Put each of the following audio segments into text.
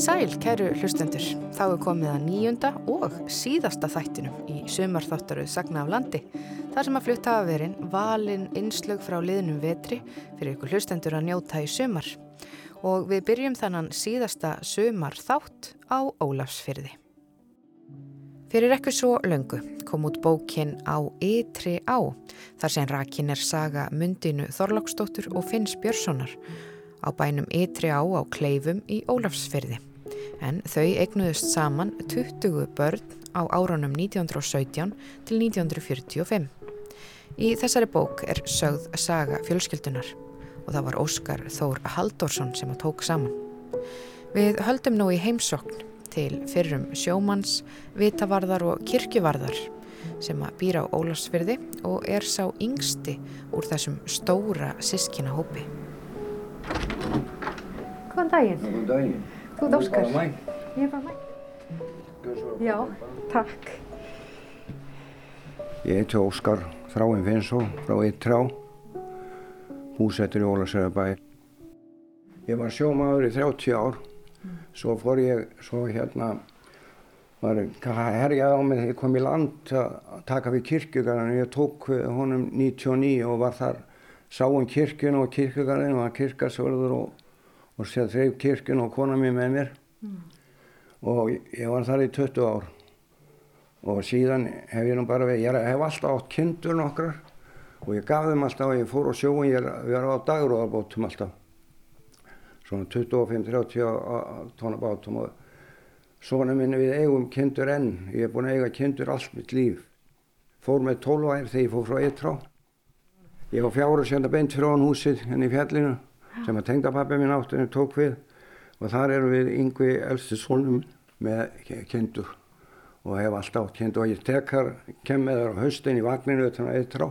sæl, kæru hlustendur. Þá er komið að nýjunda og síðasta þættinum í sömarþáttaruð Sagna af landi. Það sem að flutta hafa verið valin innslög frá liðnum vetri fyrir ykkur hlustendur að njóta í sömar. Og við byrjum þannan síðasta sömar þátt á Ólafsfyrði. Fyrir ekkur svo löngu kom út bókin á Ytri á, þar sem rakin er saga Mundinu Þorláksdóttur og Finns Björnssonar á bænum Ytri á á Kleifum í Ólafsfyrði. En þau eignuðust saman 20 börn á árunum 1917 til 1945. Í þessari bók er sögð saga fjölskyldunar og það var Óskar Þór Halldórsson sem að tók saman. Við höldum nú í heimsokn til fyrrum sjómanns, vitavarðar og kirkjuvarðar sem að býra á Ólafsfyrði og er sá yngsti úr þessum stóra sískina hópi. Góðan daginn. Góðan daginn. Þú ert Óskar. Bara mæ. Ég er bara mæ. Já, takk. Ég heiti Óskar Þráinn Finnsó frá Yttrá, búsettur í Ólasöðabæ. Ég var sjómaður í 30 ár, svo fór ég, svo hérna, var herjað á mig þegar ég kom í land að taka við kirkjugarðinu. Ég tók honum 99 og var þar, sá um kirkjunu og kirkjugarðinu og kirkasvörður og, og séð þreif kirkjunu og kona mér með mér. Og ég var þar í 20 ár. Og síðan hef ég nú bara við, ég hef alltaf átt kindur nokkrar. Og ég gaf þeim alltaf og ég fór á sjóun, ég var á dagróðarbótum alltaf. Svona 25-30 tóna bátum og svona minni við eigum kindur enn. Ég hef búin að eiga kindur allt mitt líf. Fór með 12 ær þegar ég fór frá Eittrá ég var fjára senda beint frá hann húsið henni í fjallinu sem að tengdapappi minn áttunni tók við og þar erum við yngvi elsti sólnum með kindur og hef alltaf átt kind og ég tekar, kem með þar á haustin í vagninu utan að eittrá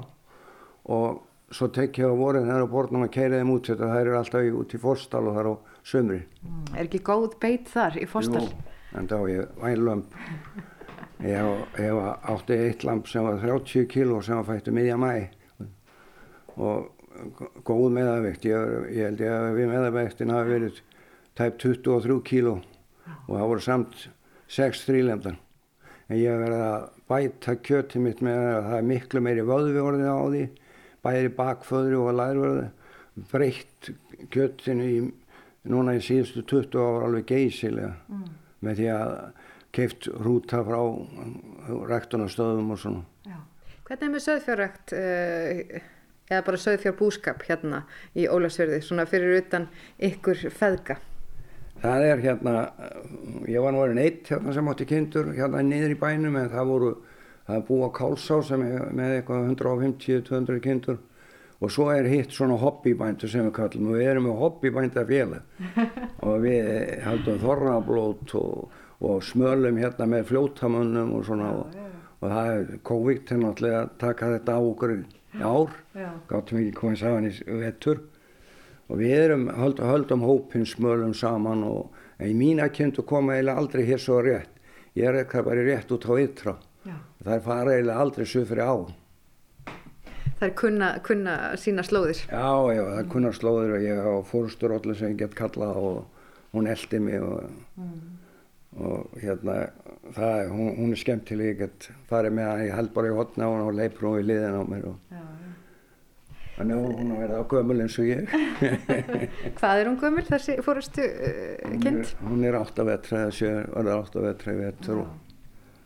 og svo tek ég á vorin þar á borðnum að keira þeim út þetta þær eru alltaf út í fórstal og þar á sömri. Er ekki góð beit þar í fórstal? Jú, en þá ég vænlömp. Ég hef átti eitt lamp sem var 30 kíló sem var fættu miðja mæ og góð meðavegt. Ég, ég held ég að við meðavegtin hafi verið tæp 23 kíló og það voru samt 6 þrýlemdar en ég hef verið að bæta kjötið mitt með að það er miklu meiri vöðvi orðið á því, bæri bakföðri og lærvörði, breytt kjötinu í núna í síðustu 20 ára alveg geysilega mm. með því að keift rúta frá ræktunastöðum og svona. Já. Hvernig er með söðfjárrækt uh, eða bara söðfjárbúskap hérna í Ólasverði, svona fyrir utan ykkur feðga? Það er hérna, ég var nú verið neitt hérna sem átti kindur hérna niður í bænum en það voru, það búið á Kálsá sem er með eitthvað 150-200 kindur. Og svo er hitt svona hobbybændur sem við kallum og við erum með hobbybændafélag. Og við heldum þorrablót og, og smölum hérna með fljótamönnum og svona. Og, og það er COVID til náttúrulega að taka þetta á okkur ár, gáttum ekki komið saman í vettur og við erum, höld, höldum hópin smölum saman og í mína kynntu koma eiginlega aldrei hér svo rétt. Ég er eitthvað bara rétt út á yttra það er fara eiginlega aldrei svo fyrir á. Það er kunna, kunna sína slóðir. Já, já, það er kunna slóðir og ég hafa fórstur allir sem ég get kallað og hún eldi mig og, mm. Og hérna það, hún, hún er skemmtileg ég get farið með að ég held bara í hotna og leipur hún í liðin á mér og já, Þannig að hún vera á gömul eins og ég. Hvað er hún gömul þessi fórustu uh, kynnt? Hún, er átt að vetra, þessi var átt að vetra í vetur og,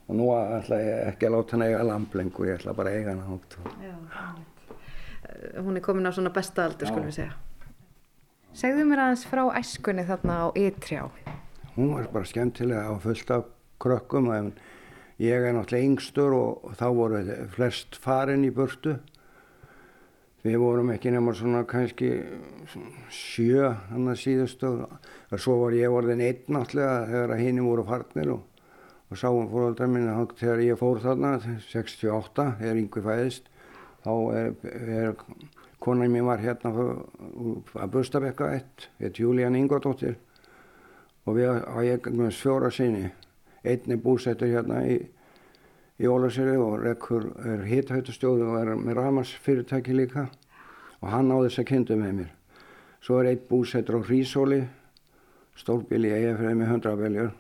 og nú ætla ég ekki að láta henni eiga lamplengur, ég ætla bara að eiga henni átt. Já, hún er komin á svona besta aldur, skulum við segja. Segðu mér aðeins frá æskunni þarna á Ytrjá. Hún var bara skemmtilega á fullt af krökkum, en ég er náttúrulega yngstur og, þá voru flest farin í burtu. Við vorum ekki nema svona kannski sjö hann að síðustu og svo var ég orðin einn náttúrulega þegar hinn voru farnir og, og sáum fóröldar minna þegar ég fór þarna 68 þegar yngvi fæðist þá er, er konan mér var hérna að Bustabekka 1 heit Júlían Ingodóttir og við hafa ég fjóra sinni einni búsettur hérna í í Ólarseri og Rekkur er hitthautastjóð og er með Ramars fyrirtæki líka og hann á þess að kynna með mér. Svo er eitt búsettur á Hrísóli stórbíl í eigafræði með 100 beljur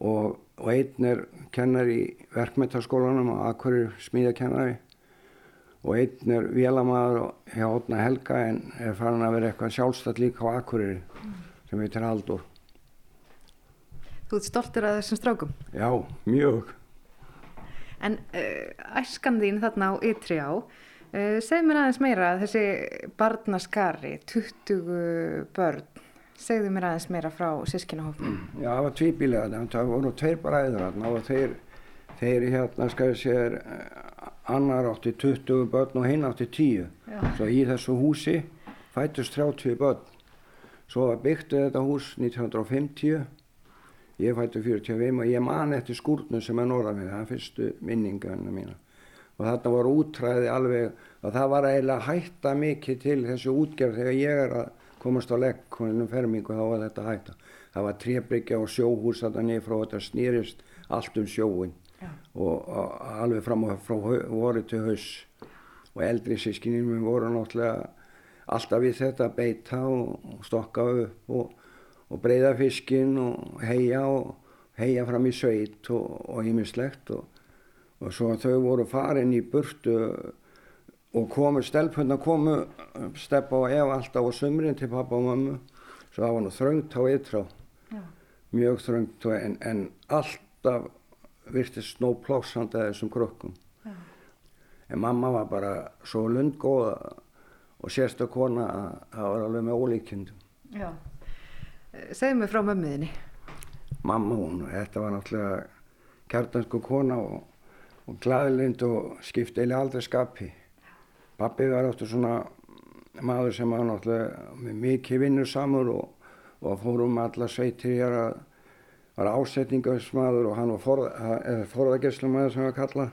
og, og einn er kennar í verkmyndaskólanum og akkurir smíðakennari og einn er vélamæður hjá Otna Helga en er farin að vera eitthvað sjálfstætt líka á akkurir sem heitir Haldur. Þú ert stoltur að þessum strákum? Já, mjög. En uh, æskan þín þarna á ytri á, uh, segð mér aðeins meira þessi barnaskari, 20 börn, segðu mér aðeins meira frá sískinahófnum. Mm, já, það var tvíbílega, það voru tveir bræður þarna og þeir, þeir hérna, skæði sér, eh, annar átti 20 börn og hinn átti 10. Já. Svo í þessu húsi fætust 30 börn. Svo byggtu þetta hús 1950 Ég fætti 45 og ég man eftir skúrnum sem er norðan við, það er fyrstu minningarna mína. Og þarna voru útræði alveg, og það var eiginlega hætta mikið til þessu útgerð þegar ég er að komast á legg, koninu fermingu, þá var þetta hætta. Það var trébryggja og sjóhús þarna niður frá þetta snýrist allt um sjóin og, og alveg fram og frá voru til haus. Og eldri sískinni voru náttúrulega alltaf við þetta beita og stokka upp og og breyða fiskin og heia og heia fram í sveit og ímislegt og, og, og svo þau voru farin í burtu og komu stelpunna komu steppa og ef alltaf á sumrin til pappa og mammu svo það var nú þröngt á ytrá. Ja. mjög þröngt en, en alltaf virtist snó plásand að þessum krökkum. Ja. en mamma var bara svo lundgóða og sérstu kona að það var alveg með ólíkjendum Já Segð mér frá mömmuðinni. Mamma hún, þetta var náttúrulega kjartansku kona og, og glæðilind og skipti eða aldrei skapi. Pappi var áttur svona maður sem var náttúrulega mikið vinnur samur og, og fórum alla sveitir hér að var ásetningarsmaður og hann var forða, forðagerslumæður sem við kalla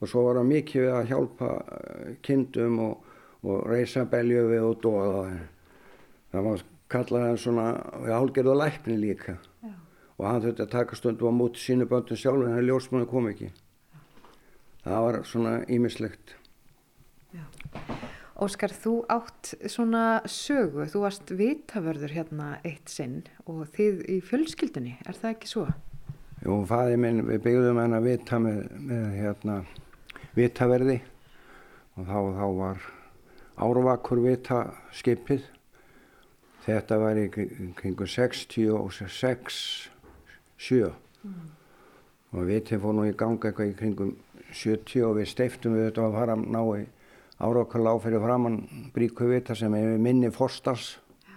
og svo var hann mikið við að hjálpa eh, kindum og, og reysa beljöfi og dóða það. Það var kallaði hann svona álgerða lækni líka Já. og hann þurfti að taka stundu á móti sínu böndum sjálf en það ljósmannu kom ekki Já. það var svona ímislegt Óskar, þú átt svona sögu, þú varst vitavörður hérna eitt sinn og þið í fjölskyldunni, er það ekki svo? Jú, fæði minn, við byggðum henn að vita með, með hérna vitaverði og þá, þá var árvakur vitaskipið Þetta var í kringu 66, 7 mm. og við til fórum í ganga eitthvað í kringum 70 og við steiftum við þetta að fara ná í áraukala áferði framann Bríkuvita sem er minni Forstars ja.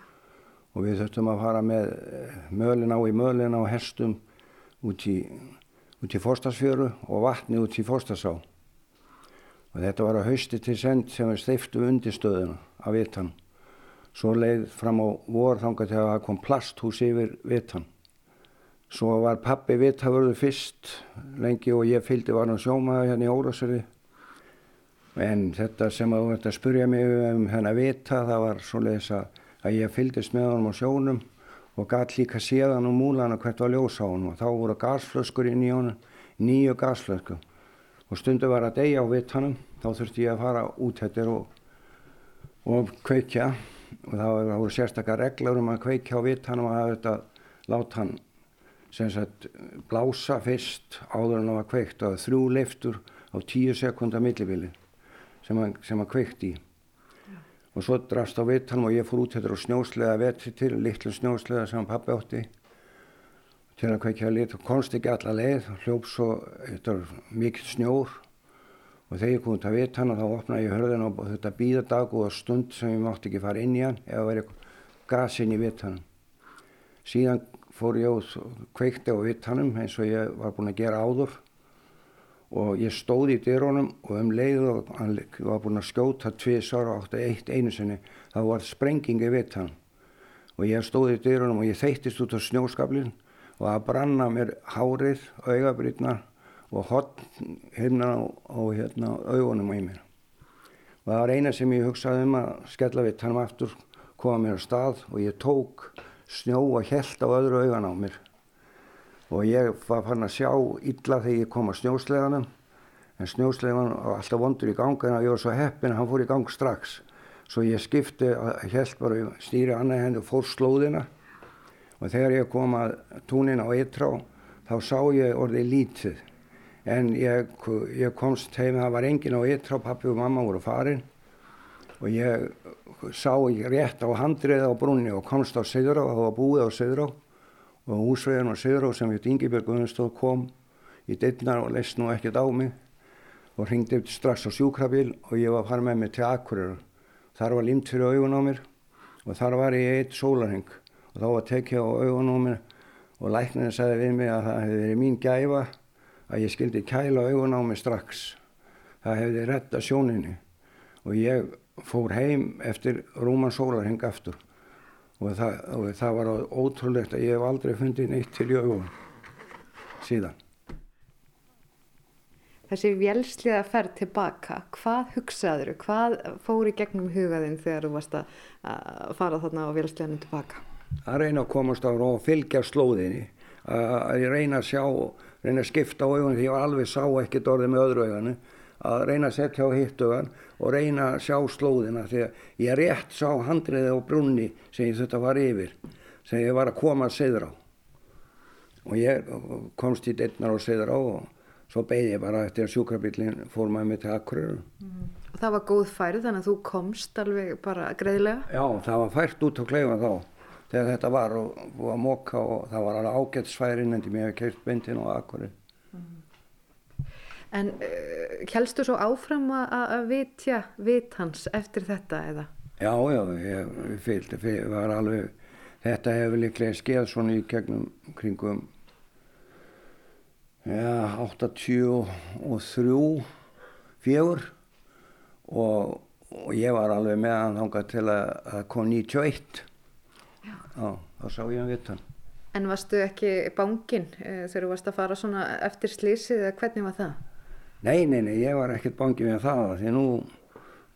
og við þurftum að fara með eh, mölin á í mölin á hestum út í, út í Forstarsfjöru og vatni út í Forstarsá og þetta var að hausti til send sem við steiftum undir stöðuna af vitan Svo leið fram á vor þanga að það kom plasthús yfir vitan. Svo var pappi vitavörðu fyrst lengi og ég fylgdi var hann sjómaði hérna í Órasöri. En þetta sem að þú ert að spurja mig um henn að vita það var svo leiðis að, að ég fylgdist með hann á sjónum og gæt líka séðan um múlana hvert var ljós á hann og þá voru gasflöskur inn í hann, nýju gasflöskur. Og stundu var að deyja á vitanum, þá þurfti ég að fara út hættir og, og kveikja og það voru sérstakar reglur um að kveikja á vittanum að þetta láta hann sem sagt blása fyrst áður en það var kveikt og þrjú leiftur á tíu sekundar millibili sem hann kveikt í ja. og svo drafst á vittanum og ég fór út þetta á snjóslega vetri til, litlu snjóslega sem pappi átti til að kveikja lit og konst ekki alla leið hljóps og þetta var mikil snjór og þegar ég kom út að vita hann og þá opnaði ég hörðin og þetta býðadag og stund sem ég mátti ekki fara inn í hann það væri gasinn í vittanum. Síðan fór ég út og kveikti á vittanum eins og ég var búinn að gera áður og ég stóði í dyrunum og um leið og hann var búinn að skjóta tviðsar og átti eitt einu sinni þá var sprenging í vittanum og ég stóði í dyrunum og ég þeittist út á snjóskablin og það branna mér hárið, augabrýtnar og hotn hérna á, á hérna, augunum á mér. Og það var eina sem ég hugsaði um að skella við tannum aftur, koma mér á stað og ég tók snjó og held á öðru augan á mér. Og ég var fann að sjá illa þegar ég kom á snjósleganum, en snjóslegan var alltaf vondur í ganga en ég var svo heppin að hann fór í gang strax. Svo ég skipti, held bara stýri annað henni og fór slóðina og þegar ég kom að túnin á Eittrá þá sá ég orðið lítið en ég, ég komst heim, það var engin á Eittrá, pappi og mamma voru farin. Og ég sá ég rétt á handriða á brunni og komst á Söðrá, það var búið á Söðrá og húsveginn á Söðrá sem heit Ingebjörg Guðmundstóð kom í dittnar og leist nú ekkert á mig. Og ringdi upp strax á sjúkrabíl og ég var að fara með mig til Akureyra. Þar var limt fyrir augun á mér og þar var ég eitt sólarheng og þá var tekið á augun á mér og læknirinn sagði við mig að það hefði verið mín gæfa að ég skildi kæla augun á mig strax. Það hefði retta sjóninni og ég fór heim eftir rúman sólarheng aftur og það, og það var ótrúlegt að ég hef aldrei fundið neitt til í augun síðan. Þessi vjelsliða ferð tilbaka, hvað hugsaður, hvað fór í gegnum hugaðinn þegar þú varst að fara þarna á vjelsliðanum tilbaka? Að reyna að komast á og fylgja slóðinni, að reyna að sjá, reyna að skipta á augunni því ég alveg sá ekkert orðið með öðru augunni, að reyna að setja á hitt augan og reyna að sjá slóðina því að ég rétt sá handriði á brunni sem ég þetta var yfir, sem ég var að koma að seðra á. Og ég komst í dittnar og seðra á og svo beði ég bara eftir að sjúkrabillin fór maður með til Akureyru. Mm. Og það var góð færð þannig að þú komst alveg bara greiðlega? Já, það var fært út á kleifa þá þegar þetta var og búið að móka og það var alveg ágættsfærin en því mér hefði keirt beintin á Akureyru. Mm. En uh, helstu svo áfram að vitja vit hans eftir þetta eða? Já, já, ég, ég fylgdi, var alveg, þetta hefur líklega skeið svona í gegnum kringum ja, 83, fjögur og, og ég var alveg með hann þángar til að það kom 91 Já. Þá sá ég hann vitt hann En varstu ekki bangin eh, þegar þú varst að fara svona eftir slísið eða hvernig var það? Nei, nei, nei, ég var ekkert bangin með það því nú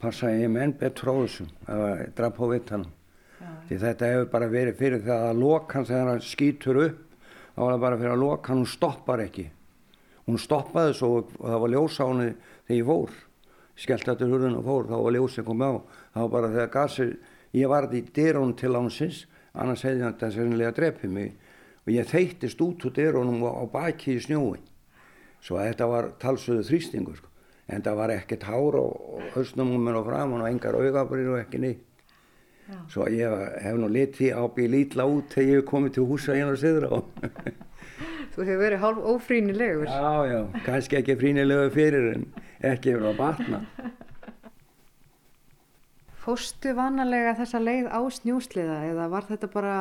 passaði ég með enn betur á þessum að draf á vitt hann því þetta hefur bara verið fyrir það að lokan þegar hann skýtur upp þá var það bara fyrir að lokan hún stoppar ekki. Hún stoppaði svo og það var ljós á henni þegar ég fór. Skellt eftir hurðun og fór, þá var ljósið komið á. Þá var bara þegar gasir ég varði í dyrun til ánsins annars hefði hann þetta sérnilega drefið mig og ég þeittist út úr dyrunum á baki í snjóin svo þetta var talsöðu þrýstingur sko. en það var ekkert hár og höstnum um mér og fram og engar augabrið og ekki neitt Já. svo ég hef nú litið ábygg lítla út þegar ég hef komið til húsa hérna og siðra og Þú hefur verið hálf ófrínilegur. Já, já, kannski ekki frínilegur fyrir en ekki verið að batna. Fóstu vanalega þessa leið á snjúsliða eða var þetta bara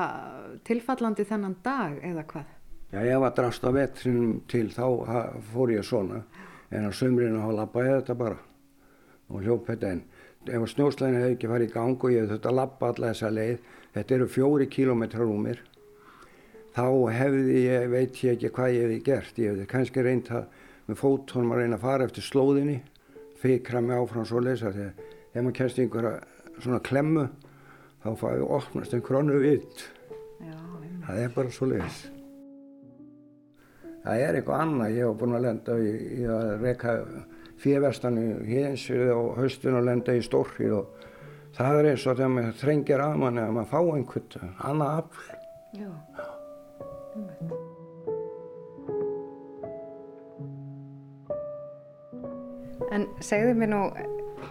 tilfallandi þennan dag eða hvað? Já, ég var drast á vetrinum til þá fór ég svona en á sömrinu þá lappaði þetta bara og hljóp þetta en ef snjósliðin hefði ekki farið í gang og ég hefði þetta lappa alla þessa leið, þetta eru fjóri kílometrar úr mér þá hefði ég, veit ég ekki hvað ég hefði gert. Ég hefði kannski reynd að með fótónum að reyna að fara eftir slóðinni, fikra mig áfram svo leysa þegar ef maður kemst einhverja svona klemmu þá fæði ofnast einhver annu vitt. Það er bara svo leys. Það er eitthvað annað. Ég hef búin að lenda í, í að reyka fjöverstanu hinsið og haustun og lenda í stórrið og það er eins og þegar maður þrengir að manni að maður fá einhvern annað afl. Já. En segðu mér nú,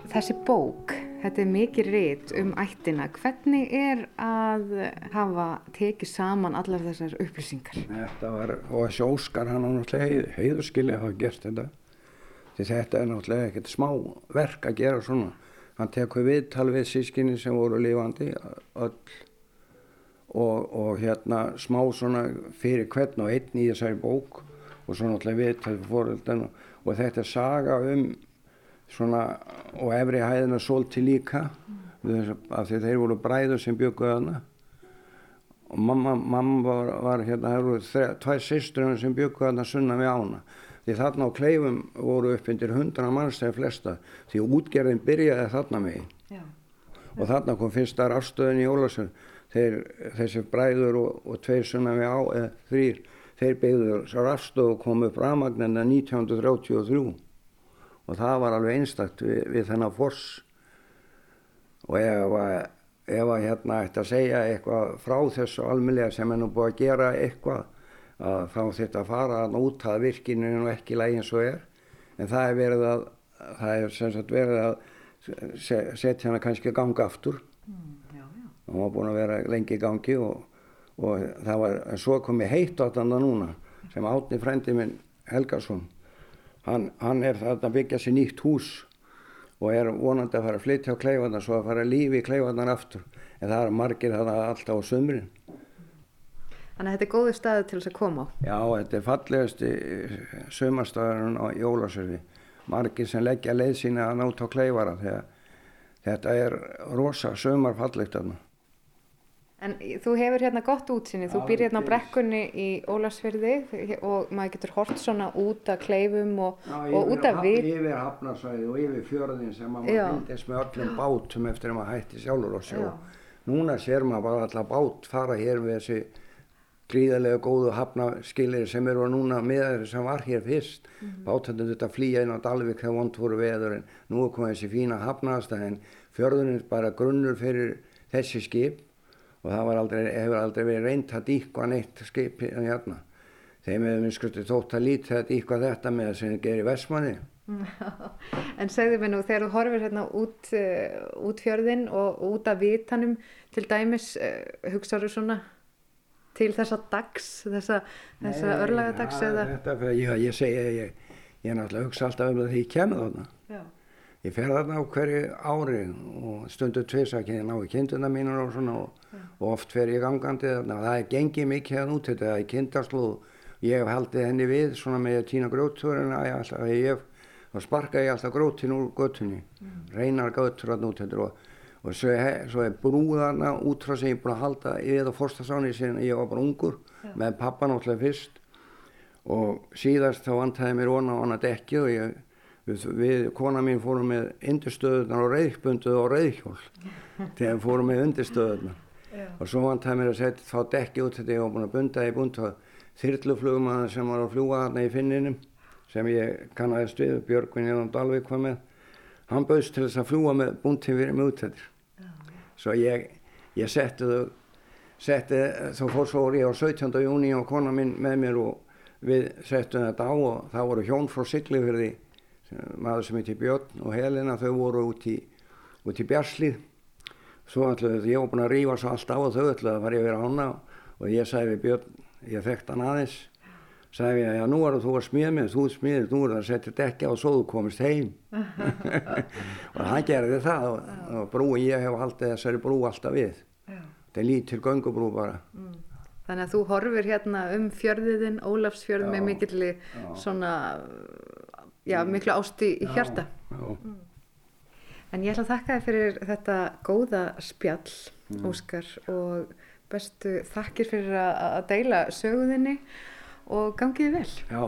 þessi bók, þetta er mikið rétt um ættina. Hvernig er að hafa tekið saman allar þessar upplýsingar? Þetta var, og þessi Óskar hann á náttúrulega heiðurskilja að hafa gert þetta. Því þetta er náttúrulega ekkert smá verk að gera svona. Hann tekur viðtal við sískinni sem voru lifandi öll og, og hérna smá svona fyrir hvern og einn í þessari bók og svo náttúrulega viðtal fóröldan og þetta er saga um svona og efri hæðina svolti líka mm. af því þeir voru bræður sem bygguði hana og mamma, mamma var, var hérna, það voru tvær sýstur sem bygguði hana sunna við ána. Því þarna á kleifum voru upp undir hundra manns þegar flesta. Því útgerðin byrjaði þarna megin. Og þarna kom fyrsta rafstöðin í Ólarsson þeir, þessi bræður og, og tveir sunna við á, eða þrýr, þeir beigður svo rafstöð og kom upp rafmagnina 1933 og það var alveg einstakt við, við þennan fors og ef, ef að hérna ætti að segja eitthvað frá þessu almeinlega sem er nú búið að gera eitthvað að þá þetta að fara að nota virkinu og ekki lægi eins og er. En það er verið að það er sem sagt verið að setja hana kannski ganga aftur. Mm, já, já. og hún var búin að vera lengi í gangi og, og það var svo komið heitt á þetta núna sem átni frendi minn Helgarsson hann, hann er þarna að byggja sér nýtt hús og er vonandi að fara að flytja á kleifarnar svo að fara að lífi í kleifarnar aftur. En það er margir það alltaf á sömurinn Þannig að þetta er góði staði til þess að koma á. Já, þetta er fallegasti sömarstaðurinn á Jólasöfi margir sem leggja leið sína að náta á kleifara þegar þetta er rosa sömarfallegt aðna En þú hefur hérna gott útsinni, þú býr hérna á brekkunni í Ólarsfyrði og maður getur hort svona út af kleifum og, Já, og út af við. Já, yfir hafnarsvæði og yfir fjörðin sem maður fylgist með öllum bátum eftir að maður hætti sjálfur og sjó. Núna sér maður bara alltaf bát fara hér við þessi gríðarlega góðu hafnaskilir sem eru núna með þeir sem var hér fyrst. Mm -hmm. Bátöndum þetta flýja inn á Dalvik þegar vond voru veður en nú er komið þessi fína hafnastæð en fjörðunins bara grunnur fyrir þessi skip og það aldrei, hefur aldrei verið reynd að díkva neitt skipi hérna. Þeim hefur minn skusti þótt að lítið að díkva þetta með það sem það gerir Vestmanni. en segðu mér nú, þegar þú horfir hérna út, uh, út fjörðin og út af vitanum til dæmis, uh, hugsaður svona til þessa dags, þessa, þessa örlagadags ja, eða? Þetta, ég, ég segja, ég, ég er náttúrulega hugsa alltaf um það því ég kemur þarna. Já. Ég fer þarna á hverju ári og stundu tviðs að ég ná í kinduna mínur og svona og og oft fer ég gangandi þarna. Og það er gengið mikið hérna út þetta er kindarslóð. Ég hef haldið henni við svona með að týna grótturina ég og sparka ég alltaf grótin úr göttunni mm. reynar göttur að nút þetta og, og svo, er, svo er brúðarna út frá sem ég er búin að halda ég og fórstasáni sem ég var bara ungur ja. með pappa náttúrulega fyrst. Og síðast þá vantæði mér vona á hana dekki og ég við, við kona mín fórum með undirstöðunar og reyðbunduð og reyðhjól þegar fórum með undirstöðunar og svo vant það mér að setja þá dekki út þetta ég var búin að bunda í bund og þyrluflugum sem var að fljúa þarna í finninum sem ég kannast við Björgvin Jón Dalvik var með. Hann bauðst til þess að fljúa með bundin fyrir mig út þetta svo ég, ég setti þau setti, þá fór svo ég á 17. júni og kona minn með mér og við settum þetta á og það voru hjón frá Siglifjörði maður sem heiti Björn og Helena þau voru út í, út í Bjarslið. Svo ætlaði ég var búin að rýfa svo allt á og þau ætlaði að fara yfir ána og ég sagði við Björn, ég þekkt hann aðeins sagði ég, já nú er þú að smíða mig þú smíðir, nú er það að setja dekja og svo þú komist heim. Og hann gerði það og, og brúi ég hef haldið þessari brú alltaf við. Þetta er lítil gangubrú bara. Mm. Þannig að þú horfir hérna um fjörðiðinn, Ólafsfjörð já, með mikilli svona, já, miklu ásti í hjarta. Já, já. Mm. En ég ætla að þakka þér fyrir þetta góða spjall, mm. Óskar, og bestu þakkir fyrir að deila söguðinni og gangiði vel. Já,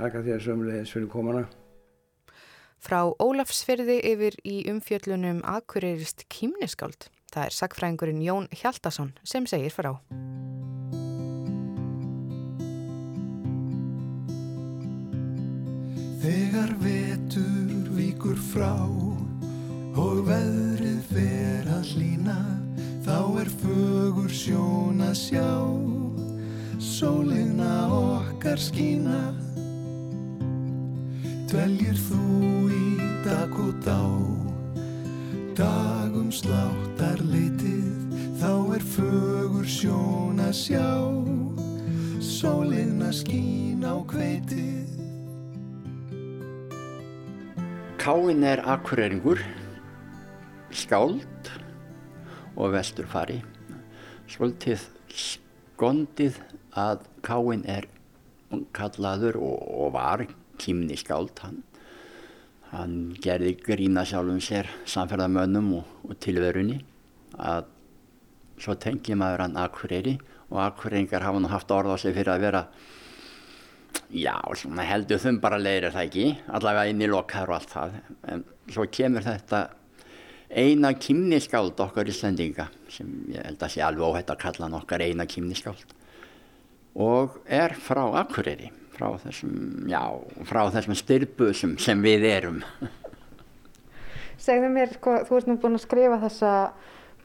þakka þér sömulegis fyrir komana. Frá Ólafsfyrði yfir í umfjöllunum Akureyrist kýmniskáld. Það er sagfræðingurinn Jón Hjaldarsson sem segir frá. Þegar vetur vikur frá og veðrið fer að hlýna þá er fögur sjón að sjá sólina okkar skína. Dveljir þú í dag og dá dagum sláttar leitið þá er fögur sjón að sjá sólina skín á kveitið Káinn er akkureringur skáld og vesturfari. Svolítið skondið að Káinn er kallaður og, og var kýmni skáld. Hann, hann gerði grína sjálfum sér samferðamönnum og, og tilverunni að svo tengi maður hann Akureyri og Akureyringar hafa nú haft orð á sig fyrir að vera já, svona heldur þum bara leirir það ekki allavega inn í lokkar og allt það en svo kemur þetta eina kymniskáld okkar Íslandinga sem ég held að sé alveg óhætt að kalla hann okkar eina kymniskáld og er frá Akureyri frá þessum, já, frá þessum styrbusum sem við erum Segðu mér, sko, þú ert nú búin að skrifa þessa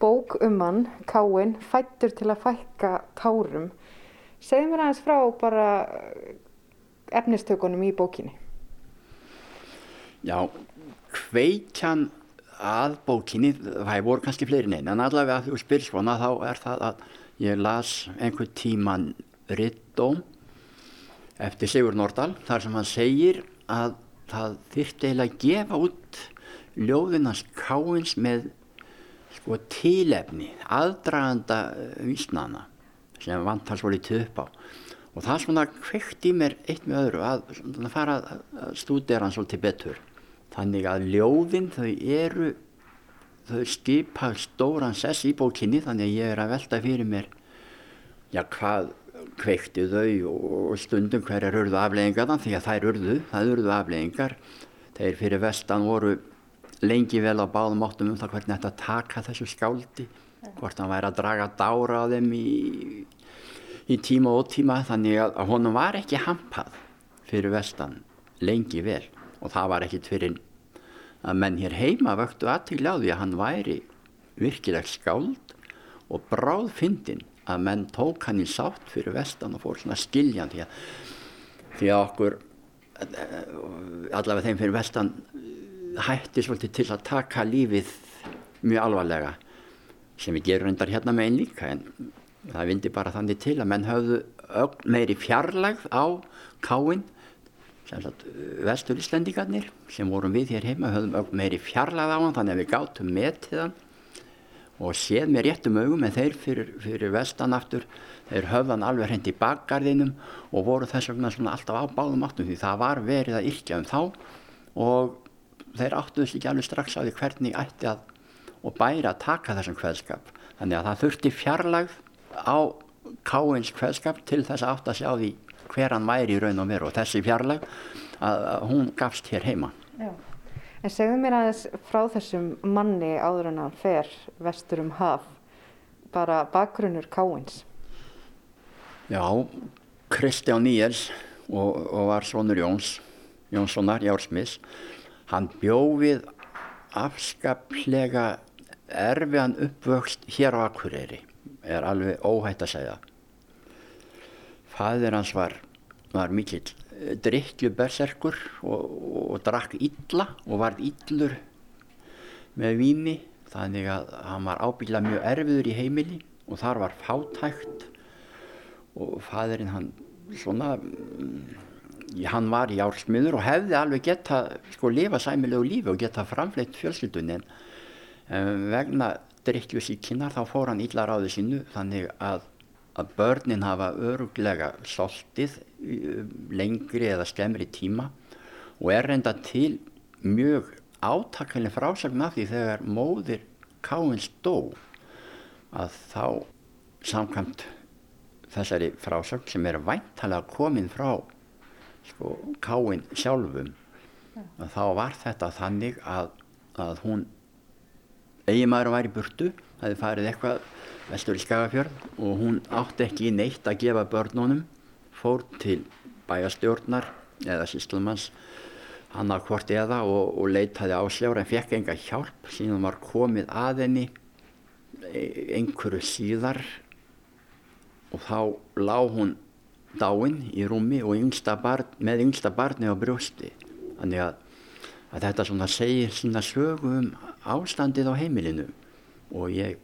bók um hann, Káinn, fættur til að fækka tárum. Segð mér aðeins frá bara efnistökunum í bókinni. Já, kveikjan að bókinni, það voru kannski fleiri neina, en allavega þú spyrir svona þá er það að ég las einhver tíman Rittóm eftir Sigur Nordal þar sem hann segir að það þyrfti eiginlega að gefa út ljóðinans káins með sko tílefni, aðdraganda vísnana sem vantar svo litið upp á og það svona kveikt í mér eitt með öðru að fara að stúdera hann svolítið betur. Þannig að ljóðin þau eru þau skipa stóran sess í bókinni þannig að ég er að velta fyrir mér já hvað kveikti þau og stundum hverjar urðu afleggingar því að þær urðu, það urðu afleggingar þeir fyrir vestan voru lengi vel á báðum áttum um það hvernig þetta taka þessu skáldi hvort hann væri að draga dára á þeim í, í tíma og tíma þannig að honum var ekki hampað fyrir vestan lengi vel. Og það var ekkit fyrir að menn hér heima vöktu aðtíkla á því að hann væri virkilegt skáld og bráð fyndin að menn tók hann í sátt fyrir vestan og fór svona skiljan því að, því að okkur allavega þeim fyrir vestan hætti svolítið til að taka lífið mjög alvarlega sem við gerum reyndar hérna með einn líka en það vindi bara þannig til að menn höfðu meiri fjarlagð á káinn vestur Íslendingarnir sem vorum við hér heima höfðum meiri fjarlagð á hann þannig að við gátum metið hann og séð með réttum augum en þeir fyrir, fyrir vestan aftur þeir höfðan alveg hreint í bakgarðinum og voru þess vegna svona alltaf á báðum áttum því það var verið að yrkja um þá og þeir áttuðs ekki alveg strax á því hvernig ætti að og bæri að taka þessum kveðskap. Þannig að það þurfti fjarlagð á káins kveðskap til þess að átt að sjá því hver hann væri í raun og veru og þessi fjarlag að, hún gafst hér heima. Já. En segðu mér aðeins frá þessum manni áður en hann fer vestur um haf, bara bakgrunnur Káins. Já, Kristján Níels og, og var svonur Jóns, Jónssonar Jársmis, hann bjófið afskaplega erfiðan uppvöxt hér á Akureyri, er alveg óhætt að segja. Fæðir hans var, var mikill eh, drikkjuberserkur og, og, og drakk illa og varð illur með víni þannig að hann var ábyggla mjög erfiður í heimili og þar var fátækt og fæðirinn hann svona mm, hann var í ársmiður og hefði alveg geta sko lifa sæmilegu lífi og geta framfleitt fjölskyldunni. En vegna drikkjusíkinnar þá fór hann illa ráði sínu þannig að að börnin hafa öruglega soltið lengri eða skemmri tíma og er reynda til mjög átakveilin frásagn af því þegar móðir Káins dó að þá samkvæmt þessari frásagn sem er væntalega komin frá sko, Káin sjálfum að þá var þetta þannig að, að hún eiginmaður var í burtu það hefði farið eitthvað vestur í Skagafjörð og hún átti ekki neitt að gefa börnunum fór til bæjastjórnar eða síslumanns hann að hvort eða og, og leitaði ásjára en fekk enga hjálp. Síðan var komið að henni e, einhverju síðar og þá lág hún dáinn í rúmi og yngsta barn, með yngsta barni á brjósti. Þannig að, að þetta svona segir sína sögu um ástandið á heimilinu. Og ég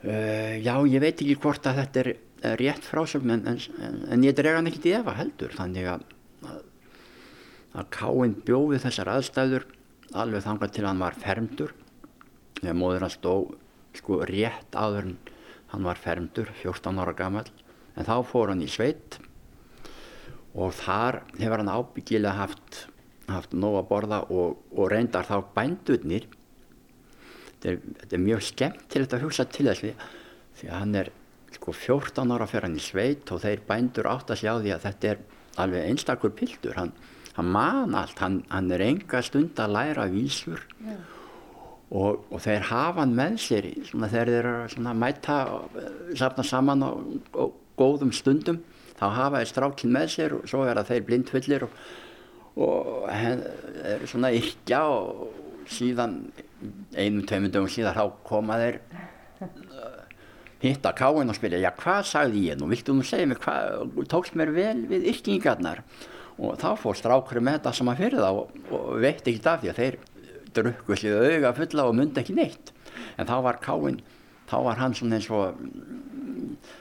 Uh, já, ég veit ekki hvort að þetta er rétt frásögn en, en, en ég drega hann ekkert í efa heldur. Þannig að, að, að Káinn bjóði þessar aðstæður alveg þangað til hann var fermdur þegar móður hann stó sko rétt áður en hann var fermdur 14 ára gammal en þá fór hann í sveit og þar hefur hann ábyggilega haft, haft nóg að borða og, og reyndar þá bændurnir þetta er, þetta er mjög skemmtilegt að hugsa til þess því að hann er sko 14 ára fyrir hann í sveit og þeir bændur átt að sjá því að þetta er alveg einstakur pildur hann, hann man allt, hann, hann er enga stund að læra vísur yeah. og, og þeir hafa hann með sér svona, þeir eru að mæta safna saman á, góðum stundum þá hafa þeir strákinn með sér og svo er það þeir blindfullir og, og er svona yrkja og síðan einum, tveimum dögum síðan þá koma þeir uh, hitta káin og spyrja, já hvað sagði ég nú, viltu nú segja mér hvað, tókst mér vel við yrkingarnar? Og þá fór strákurinn með þetta sem að fyrir það og, og veitt ekki af því að þeir drukku sér auga fulla og myndi ekki neitt. En þá var káin, þá var hann svona eins og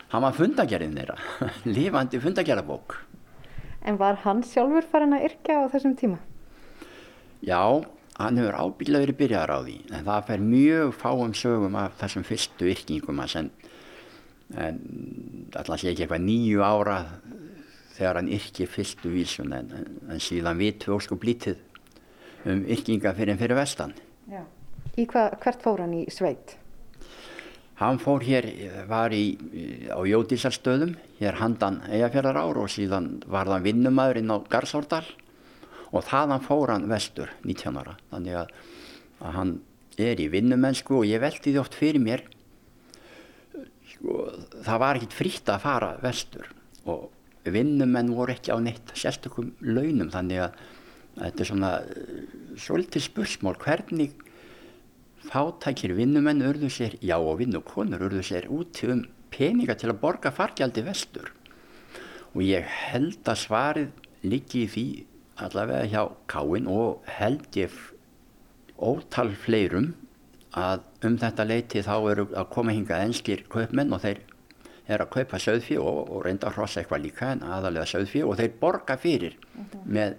hann var fundagerinn þeirra, lífandi fundagerabók En var hann sjálfur farin að yrkja á þessum tíma? Já, hann hefur ábyggilega verið byrjar á því en það fer mjög fáum sögum af þessum fyrstu yrkingum en, en alltaf sé ekki eitthvað nýju ára þegar hann yrkir fyrstu vísun en, en síðan við tvö sko blítið um yrkinga fyrir en fyrir vestan Já. Í hva, hvert fór hann í sveit? Hann fór hér, var í, á Jódísarstöðum, hér handan eigafjörðar ár og síðan var hann vinnumæður inn á Garðsárdal og þaðan fór hann vestur 19 ára. Þannig að, að hann er í vinnumennsku og ég veldi því oft fyrir mér sko, það var ekkit frítt að fara vestur og vinnumenn voru ekki á neitt sérstökum launum. Þannig að, að þetta er svona svolítið spursmál hvernig fátækir vinnumenn urðu sér, já og vinnukonur urðu sér út um peninga til að borga fargjaldi vestur. Og ég held að svarið liggi í því allavega hjá Káin og held ég ótal fleirum að um þetta leiti þá eru að koma hinga enskir kaupmenn og þeir er að kaupa söðfí og, og reynda að hrossa eitthvað líka en aðalega söðfí og þeir borga fyrir með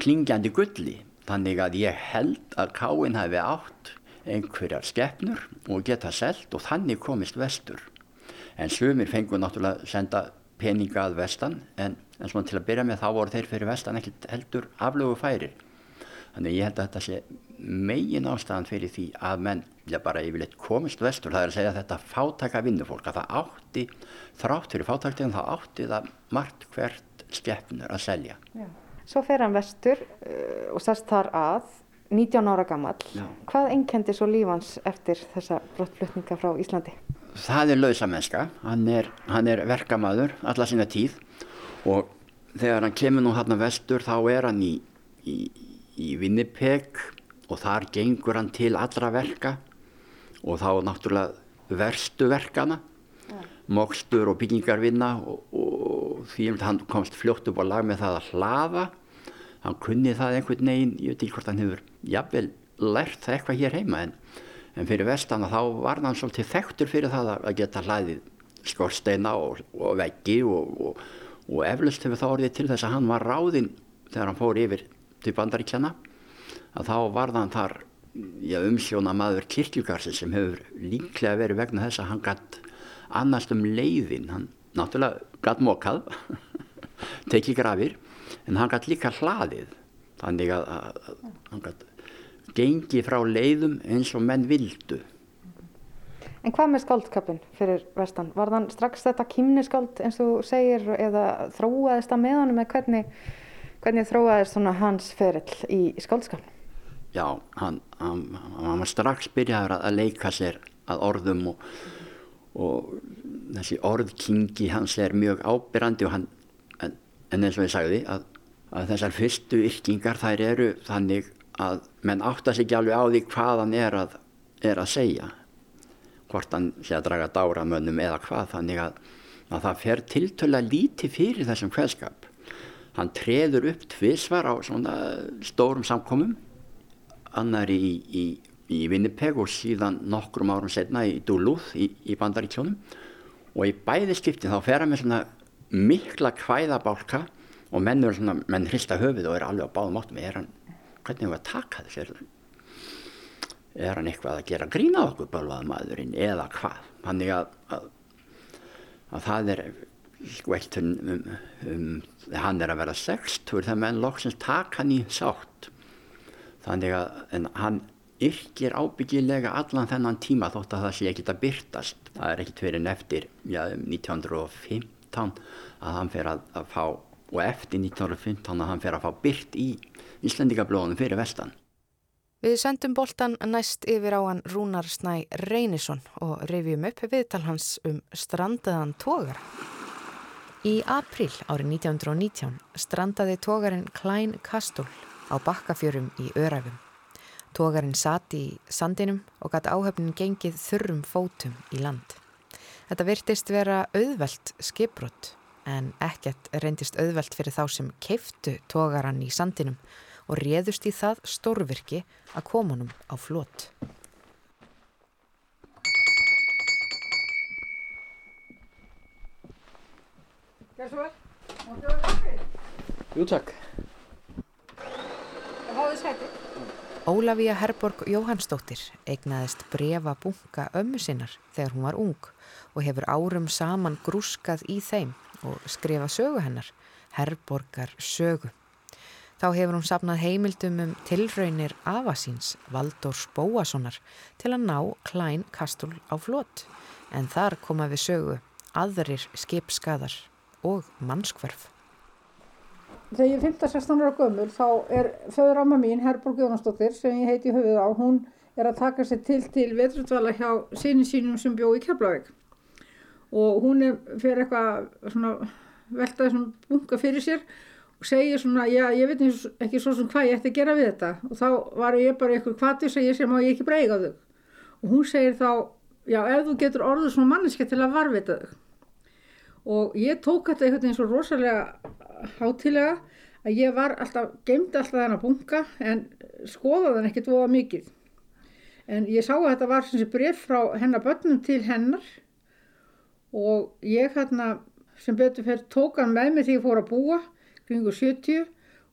klingjandi gulli. Þannig að ég held að Káin hafi átt einhverjar skeppnur og geta selt og þannig komist vestur. En sumir fengur náttúrulega senda peninga að vestan en en svona til að byrja með þá voru þeir fyrir vestan ekkert heldur aflögu færir þannig ég held að þetta sé megin ástæðan fyrir því að menn já, bara yfirleitt komist vestur. Það er að segja að þetta fátæka vinnufólk að það átti þrátt fyrir fátæktegum það átti það margt hvert skeppnur að selja. Já. Svo fer hann vestur uh, og sest þar að 19 ára gammal hvað enkendi svo lífans eftir þessa brottflutninga frá Íslandi? Það er lausamennska hann er, er verkamaður alla sína tíð og þegar hann kemur nú hérna vestur þá er hann í, í, í Winnipeg og þar gengur hann til allra verka og þá náttúrulega verstu verkana ja. mokstur og byggingarvinna og, og því að hann komst fljótt upp á lag með það að hlaða hann kunni það einhvern veginn ég veit ekki hvort hann hefur jafnvel lært það eitthvað hér heima en, en fyrir vestan þá var hann svolítið þekktur fyrir það að geta hlaðið skorsteina og, og veggi og, og og eflust hefur það orðið til þess að hann var ráðinn þegar hann fór yfir til bandaríkjana að þá var þann þar umsjóna maður kirkjugarsi sem hefur líklega verið vegna þess að hann gætt annast um leiðin. Hann náttúrulega gætt mokað tekið grafir en hann gætt líka hlaðið þannig að, að, að hann gætt gengi frá leiðum eins og menn vildu En hvað með skáldskapin fyrir vestan? Var þann strax þetta kýmniskáld eins og segir eða þróaðist það með honum eða hvernig, hvernig þróaðist hans ferill í skáldskapin? Já, hann, hann, hann var strax byrjaður að leika sér að orðum og, og þessi orðkingi hans er mjög ábyrrandi hann, en, eins og ég sagði að, að þessar fyrstu yrkingar þær eru þannig að menn áttast ekki alveg á því hvað hann er að, er að segja. Hvort hann sé að draga dáramönnum eða hvað. Þannig að, að það fer tiltöla líti fyrir þessum kveðskap. Hann treður upp tvísvar á svona stórum samkomum. Annar í, í, í Winnipeg og síðan nokkrum árum setna í Duluth í, í Bandaríkjónum og í bæði skipti þá fer hann með svona mikla kvæðabálka og menn, svona, menn hrista höfuð og er alveg á báðum áttum. Er hann, hvernig hefur við að taka þessu er hann eitthvað að gera grína okkur bölvað maðurinn eða hvað? Þannig að, að, að það er eitt um, um, um hann er að vera sextur þegar menn loksins taka hann í sátt. Þannig að hann yrkir ábyggilega allan þennan tíma þótt að það sé ekkit að byrtast það er ekkit fyrir neftir já, 1915 að hann fer að, að fá og eftir 1915 að hann fer að fá byrt í Íslandikablóðunum fyrir vestan Við sendum boltan næst yfir á hann Rúnar Snæ Reynisson og revjum upp viðtal hans um strandaðan tógar. Í april árið 1919 strandaði tógarinn Klein Kastul á bakkafjörum í Öræfum. Tógarinn sati í sandinum og gæti áhöfnin gengið þurrum fótum í land. Þetta virtist vera auðvelt skipbrott en ekkert reyndist auðvelt fyrir þá sem keiftu tógarann í sandinum og réðust í það stórvirki að komunum á flott. Gjör svo vel. Máttu vera kaffið? Jú takk. Það fáðu sæti. Ólafía Herborg Jóhannsdóttir eignaðist brefa bunga ömmu sinnar þegar hún var ung og hefur árum saman grúskað í þeim og skrifað sögu hennar, Herborgar sögu. Þá hefur hún sapnað heimildum um tilraunir afasíns Valdórs Bóassonar til að ná Klein Kastul á flott en þar koma við sögu aðrir skipskaðar og mannskverf. Þegar ég er 15-16 ára gömul þá er föður amma mín, Herborg Jónasdóttir, sem ég heiti í höfuð á, hún er að taka sér til til vetrutvala hjá sinni sínum sem bjó í Keflavík. Og hún er fyrir eitthvað svona veltaði svona bunga fyrir sér og segir svona, já, ég veit ekki svo sem hvað ég ætti að gera við þetta. Og þá var ég bara eitthvað kvatis að ég sem á ég ekki breyga þau. Og hún segir þá, já, ef þú getur orðið svona manneska til að varvita þau. Og ég tók þetta einhvern veginn svo rosalega hátilega að ég var alltaf, gemdi alltaf þennan bunga en skoðaði hann ekkert voða mikið. En ég sá að þetta var sem sé bref frá hennar börnum til hennar og ég hérna sem betur fyrir tók hann með mig því ég fór að búa kringu 70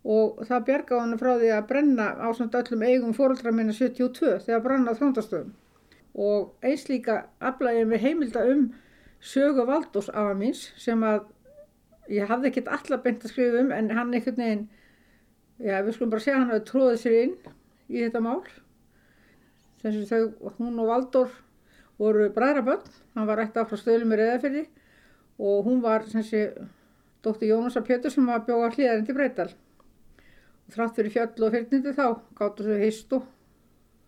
og það bjargaði hann frá því að brenna á samt öllum eigum fóröldra minna 72 þegar brann á þróndastöðum. Og eins líka aflæði ég með heimilda um sögu Valdós afa míns sem að ég hafði ekkert allar beint að skrifa um en hann einhvern veginn, já við skulum bara segja hann hafi tróðið sér inn í þetta mál. Þessi þau, hún og Valdór voru bræðraböld, hann var ætti á frá stöðlum í Reðafyrði og hún var dóttir Jónasa Pjötur sem var bjóða hlýðarinn til Breital. Og þrátt fyrir fjöll og fyrnindi þá gáttu þau hist og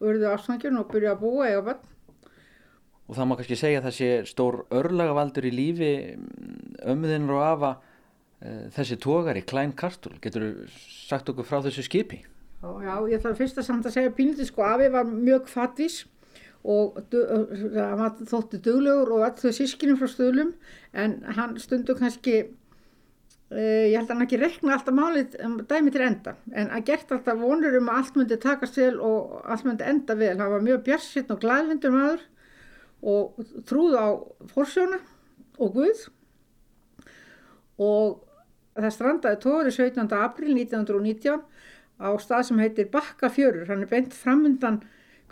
urðu afsangjun og byrjuði að búa eða böld. Og það má kannski segja að það sé stór örlagavaldur í lífi ömmuðinnar og afa þessi tógari, Klein Kartul. Getur sagt okkur frá þessu skipi? Já, já, ég þarf fyrst að samt að segja pínlítið sko, afi var mjög kvattís og hann var þótti duglegur og alltaf sískinum frá stöðlum en hann stundu kannski, uh, ég held að hann ekki rekna alltaf málið um, dæmi til enda en að gert alltaf vonur um að allt myndi takast vel og allt myndi enda vel. Hann var mjög björnsinn og glæðvindur maður og trúð á forsjóna og Guð og það strandaði tóri 17. april 1919 á stað sem heitir Bakkafjörur, hann er beint framundan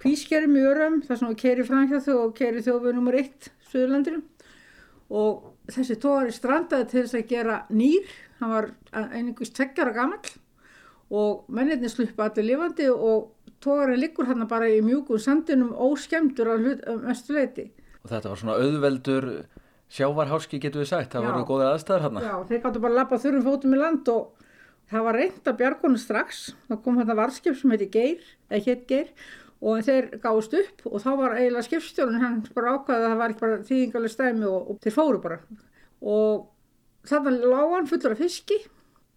kvískerum í örum þar sem við keiri framhjá þau og keiri þjófið nr. 1 Suðurlandirum og þessi tóri strandaði til þess að gera nýr, hann var einingust tveggjara gammal og mennirni sluppa allir lifandi og tógarinn liggur hérna bara í mjúkum sandinum óskemdur að mestu leiti. Og þetta var svona auðveldur sjávarháski getur við sagt, það voru góðir aðstæður hérna. Já, þeir gáttu bara að lappa þurrum fótum í land og það var reynd að bjargonu strax. Það kom hérna varskip sem heiti Geir, eða hétt Geir og þeir gáðust upp og þá var eiginlega skipstjórun hann bara ákvaði að það var ekki bara þýðingalega stæmi og, og þeir fóru bara. Og þannig lág hann fullur af fiski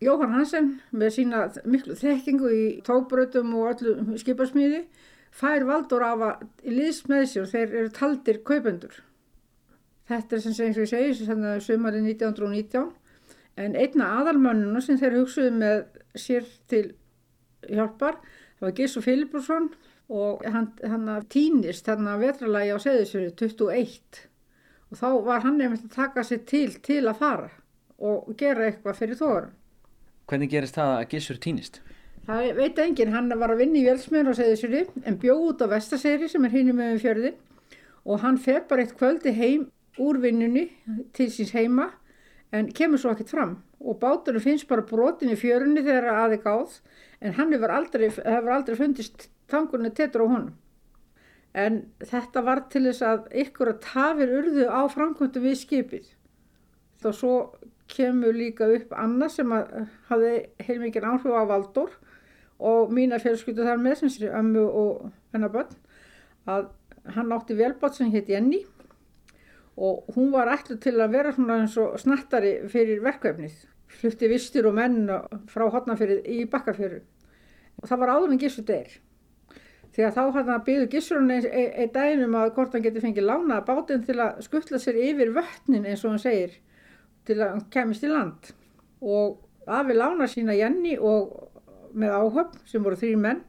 Jóhann Hansen með sína miklu þekkingu í tókbrötum og öllu skiparsmíði fær valdur af að liðs með sér þeir eru taldir kaupendur. Þetta er sem sé eins og ég segi það er sömarið 1919 en einna aðalmönnuna sem þeir hugsuðu með sér til hjálpar það var Gísur Filibursson og hann, hann týnist þarna vetralagi á Seðisjöru 21 og þá var hann nefnilega að taka sér til til að fara og gera eitthvað fyrir þórum. Hvernig gerist það að Gissur týnist? Það veit enginn, hann var að vinna í velsmiður á Seðisjöri en bjóð út á Vestaseyri sem er hinn með fjörðin og hann fer bara eitt kvöldi heim úr vinnunni til síns heima en kemur svo ekkert fram og báturinn finnst bara brotin í fjörunni þegar aði gáð en hann hefur aldrei, hefur aldrei fundist tangunni tettur á honum. En þetta var til þess að ykkur að tafir urðu á framkvæmtu við skipið. Þá svo kemur líka upp annað sem hafði heilmikið áhrif á Valdór og mína fjölskyldu þar með sem sér ömmu og hennar börn að hann átti velbátt sem hétt Jenny og hún var ætlu til að vera svona eins og snattari fyrir verkefnið. Flutti vistir og menn frá hotnafyrið í bakkafjörðu og það var áður en Gissur deyr. því að þá hann að byggðu gísurinn einn ein, ein daginn um að hvort hann geti fengið lána bátinn til að skuttla sér yfir vötnin eins og hann segir til að hann kemist í land og afi lána sína Jenny og með áhöfn sem voru þrý menn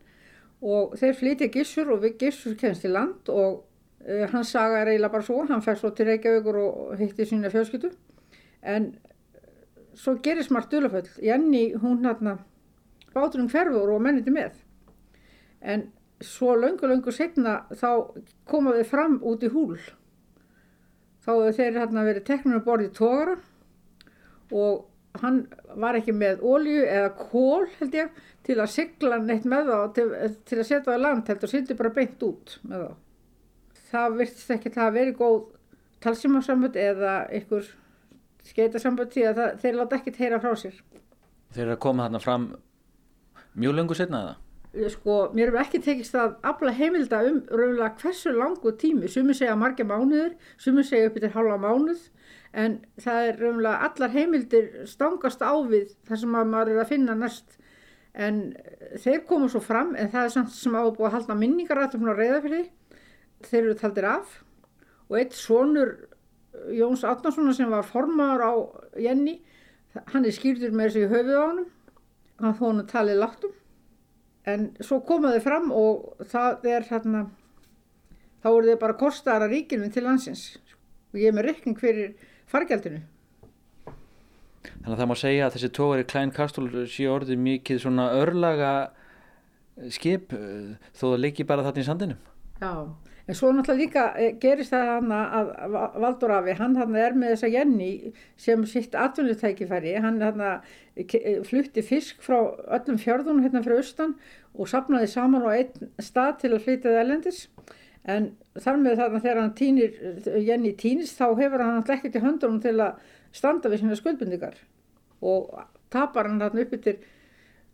og þeir flytja gísur og gísur kemst í land og uh, hans saga er eiginlega bara svo, hann fær svo til Reykjavíkur og hitti sína fjölskyttu en svo gerist margt döluföll Jenny hún hérna báturinn hverfur og menniti með. En svo löngu löngu setna þá komaði fram út í húl. Þá þeir hérna verið tekninu borðið tóra og hann var ekki með ólju eða kól held ég til að sigla neitt með þá til, til að setja það land heldur sýndi bara beint út með þá það virtist ekki það að veri góð talsimarsambönd eða einhver skeitasambönd því að það, þeir láta ekkert heyra frá sér. Þeir eru að koma þarna fram mjög lengur setna eða? sko, mér hefur ekki tekist að afla heimilda um raunlega hversu langu tími. Sumi segja margir mánuður sumi segja upp yfir hálfa mánuð en það er raunlega allar heimildir stangast á við þar sem maður er að finna næst. En þeir komu svo fram en það er samt sem á að halda minningarættum á reyðafyrði þeir eru taldir af. Og eitt sonur Jóns Átnarssonar sem var formaður á Jenny hann er skýrður með þessu í höfuð á hann hann þó hann talið láttum. En svo komaði fram og það er hérna þá eru þið bara kostaðar að ríkinu til landsins. Og ég er með reikning fyrir fargjaldinu. Þannig að það má segja að þessi tógar í Klein Kastúl sé orðið mikið svona örlaga skip eh, þó það liggi bara þarna í sandinum. Já, en svo náttúrulega líka eh, gerist það hann að Valdur Afi, hann hann er með þessa Jenny sem sitt atvinnutækifæri, hann hann flutti fisk frá öllum fjörðunum hérna frá austan og sapnaði saman á einn stað til að flytja það elendis en þar með þarna þegar hann týnir, Jenny týnist þá hefur hann alltaf ekkert í höndunum til að standa við sína skuldbindingar. Og tapar hann þarna upp yfir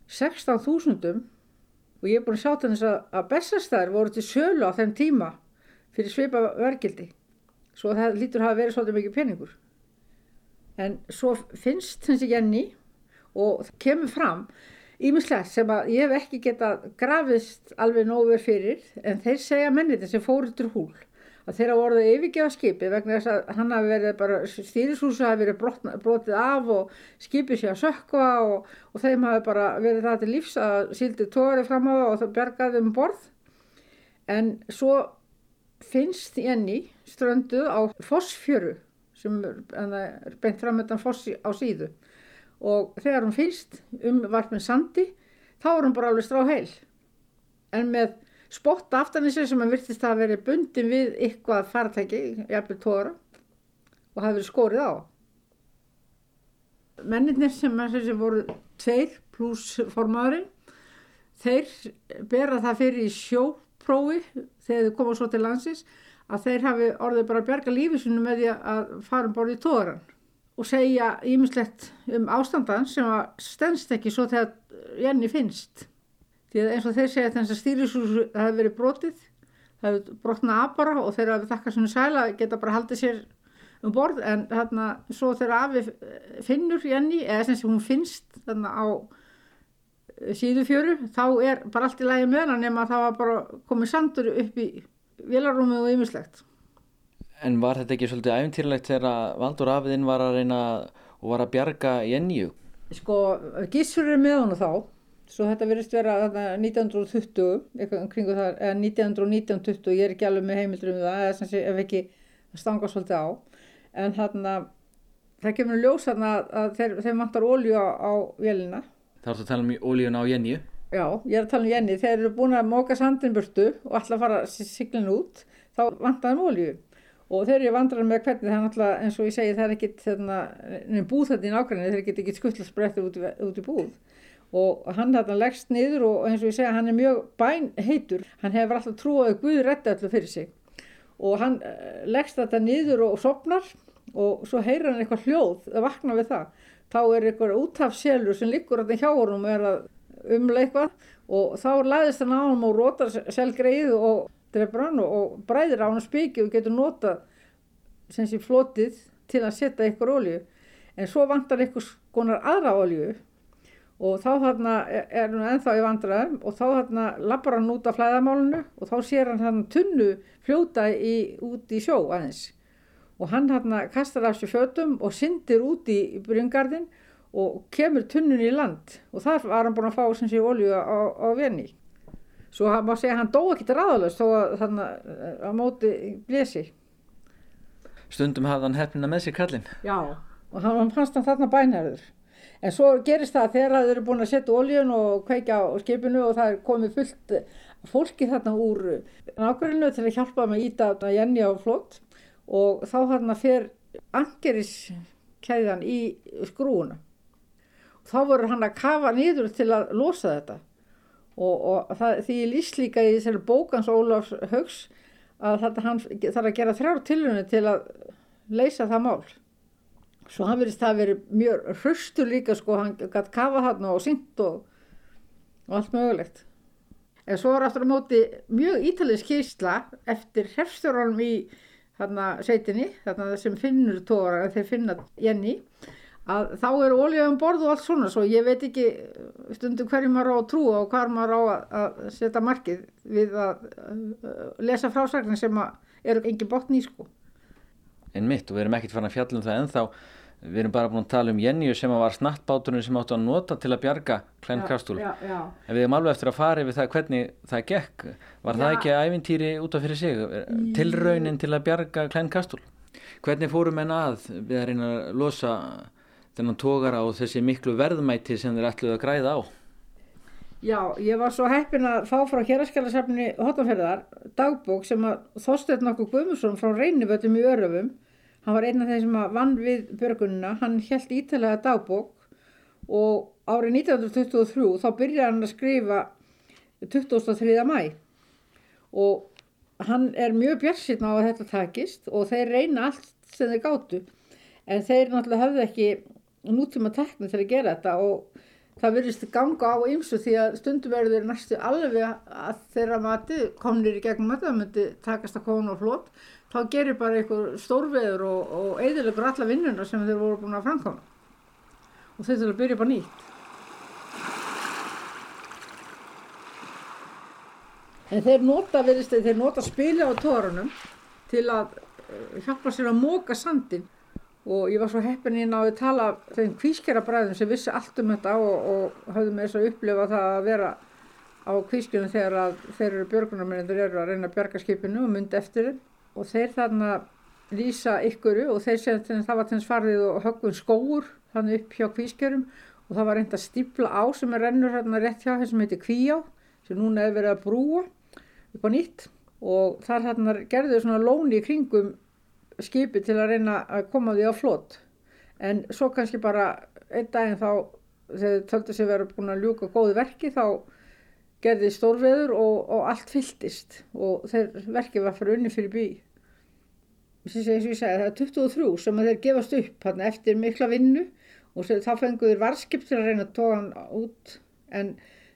16.000 og ég er búin að sjá til þess að, bestastæðir voru til sölu á þeim tíma fyrir svipa verkildi svo það lítur hafa verið svolítið mikið peningur. En svo finnst þessi Jenny og kemur fram ímislegt sem að ég hef ekki getað grafist alveg nógu fyrir en þeir segja menniti sem fóru til húl að þeirra voruð að yfirgefa skipi vegna þess að hann hafi verið bara stýrishúsi hafi verið brotna, brotið af og skipið sé að sökka og, og þeim hafi bara verið það til lífs að síldi tóri fram á það og það bergaði um borð. En svo finnst Jenny strönduð á fossfjöru sem er beint framöndan fossi á síðu og þegar hún finnst um varpin sandi þá er hún bara alveg strá heil en með spotta aftan í sig sem að virtist að veri bundin við eitthvað faratæki, jafnveg tóra og hafi verið skórið á. Mennirnir sem, sem voru tveir pluss formaðurinn, þeir bera það fyrir í sjóprófi þegar þau koma svo til landsins að þeir hafi orðið bara að bjarga lífisunu með því að fara um borðið tóran og segja ímislegt um ástandan sem að stennst ekki svo þegar Jenny finnst. Því að eins og þeir segja þess að stýrisúsu hefur verið brotið það hefur brotnað af bara og þeir hafi þakkað svona sæla geta bara haldið sér um borð. En þarna svo þegar afi finnur Jenny eða sem sem hún finnst þarna á síðu fjöru þá er bara allt í lægi með hann nema að það var bara komið sandur upp í vilarúmi og ymmislegt En var þetta ekki svolítið æfintýrlegt þegar Valdur afiðinn var að reyna og var að bjarga Jenny? Sko, Gísur er með hann þá Svo þetta verðist vera 1920, eitthvað kringu það, eða 1919-20, ég er ekki alveg með heimildur um það, eða sé ef ekki stanga svolítið á. En þarna, það kemur ljós þarna að þeir, þeir vantar ólju á, á vélina. Það er að tala um óljuna á Jenny? Já, ég er að tala um Jenny. Þeir eru búin að móka sandinburtu og alltaf fara siglin út, þá vantar þeim ólju. Og þeir eru vandrarinn með hvernig það er náttúrulega, eins og ég segi, það er ekkit þarna, búð þetta í nákvæmlega, þeir geta ekkit skuttlasbrettur út, út í búð. Og hann þarna leggst niður og eins og ég segja hann er mjög bæn heitur hann hefur alltaf trúið að Guð rétti allir fyrir sig. Og hann leggst þetta niður og sopnar og svo heyrir hann eitthvað hljóð að vakna við það þá er eitthvað útafselur sem liggur alltaf hjá honum og er að umleikva og þá laðist hann á hann og rótar selgreið og drefur hann og bræðir á hann spiki og getur nota sem sé flotið til að setja eitthvað olju en svo vantar eitthvað skonar aðra olju og þá þarna er hann ennþá í vandræðum og þá þarna lappar hann út af flæðamálunu og þá sér hann hann tunnu fljóta í, út í sjó aðeins og hann þarna kastar af sér fötum og syndir út í bryngarðin og kemur tunnun í land. Og þar var hann búin að fá sem sé olju á, á veni svo hann má segja að hann dó ekki til ráðalust þó að þarna á móti blési Stundum hafði hann hefnina með sér kallin Já, og hann fannst hann þarna bænherður. En svo gerist það þegar það eru búin að setja oljun og kveika á skipinu og það er komið fullt fólki þarna úr nákvæmlega til að hjálpa með íta Jenny á flott og þá þarna fer angeriskæðan í skrúuna. Þá voru hann að kafa nýður til að losa þetta og, og það, því ég lýst líka í þessari bókans Ólafs Haugs að þetta hann þarf að gera þrjár tilunni til að leysa það mál. Svo hann verðist það að veri mjög hraustur líka sko, hann gæti kafa hann og synd og, og allt mögulegt. En svo var aftur á móti mjög ítalið skýrsla eftir herfstjóranum í þarna sveitinni, þarna sem finnur tóra, þeir finna Jenny, að þá eru ólíðan um borð og allt svona, svo ég veit ekki stundum hverju maður á að trúa og hvað maður á að setja markið við að lesa frásagnar sem eru engin botn í sko. En mitt, og við erum ekkert farin að fjalla um það ennþá, Við erum bara búin að tala um Jenny sem var snattbáturinn sem áttu að nota til að bjarga Klein Krastúl. En við erum alveg eftir að fara yfir það hvernig það gekk. Var já. það ekki ævintýri út af fyrir sig? Tilraunin til að bjarga Klein Krastúl? Hvernig fórum en að við að reyna að losa þennan tókara og þessi miklu verðmæti sem þeir ætluði að græða á? Já, ég var svo heppin að fá frá héraskjálasafni Hotanferðar dagbók sem að Þorstein nokkuð Guðmusson frá Reynivöldum í Öröfum Hann var einn af þeim sem vann við björgununa, hann held ítalega dagbók og árið 1923 þá byrjaði hann að skrifa 23. mæ og hann er mjög björnsinn á að þetta takist og þeir reyna allt sem þeir gáttu en þeir náttúrulega hafði ekki nútíma tekni til að gera þetta og það verðist ganga á ymsu því að stundum verður þeir næstu alveg að þeirra mati komnir í gegnum þetta, það myndi takast að koma og flott þá gerir bara einhver stórveður og, og eðilegur alla vinnuna sem þeir voru búin að framkoma og þeir þurfa að byrja bara nýtt. En þeir nota, verðist, þeir nota spila á tórunum til að eh, hjálpa sér að móka sandin og ég var svo heppin inn á að tala þeim kvískjara bræðum sem vissi allt um þetta og, og hafði með þess að upplifa það að vera á kvískjunum þegar þeir eru björgunarmennir eru að reyna að björga skipinu og myndi eftir þeim. Og þeir þarna lýsa ykkuru og þeir segja að það var þess farðið og höggun skóur þannig upp hjá kvískjörum og það var reynd að stípla á sem er rennur hérna rétt hjá þessum heitir Kvíá sem núna hefur verið að brúa upp á nýtt. Og þar hérna gerðu svona lóni í kringum skipi til að reyna að koma því á flott en svo kannski bara einn daginn þá þegar þau töldu sig verið búin að ljúka góði verki þá gerði stórveður og, og allt fylltist. Og þeir verkið var fyrir unni fyrir bí. Eins og ég segi það er 23 sem þeir gefast upp hann, eftir mikla vinnu. Og þá fenguður varskip til að reyna að tóka hann út. En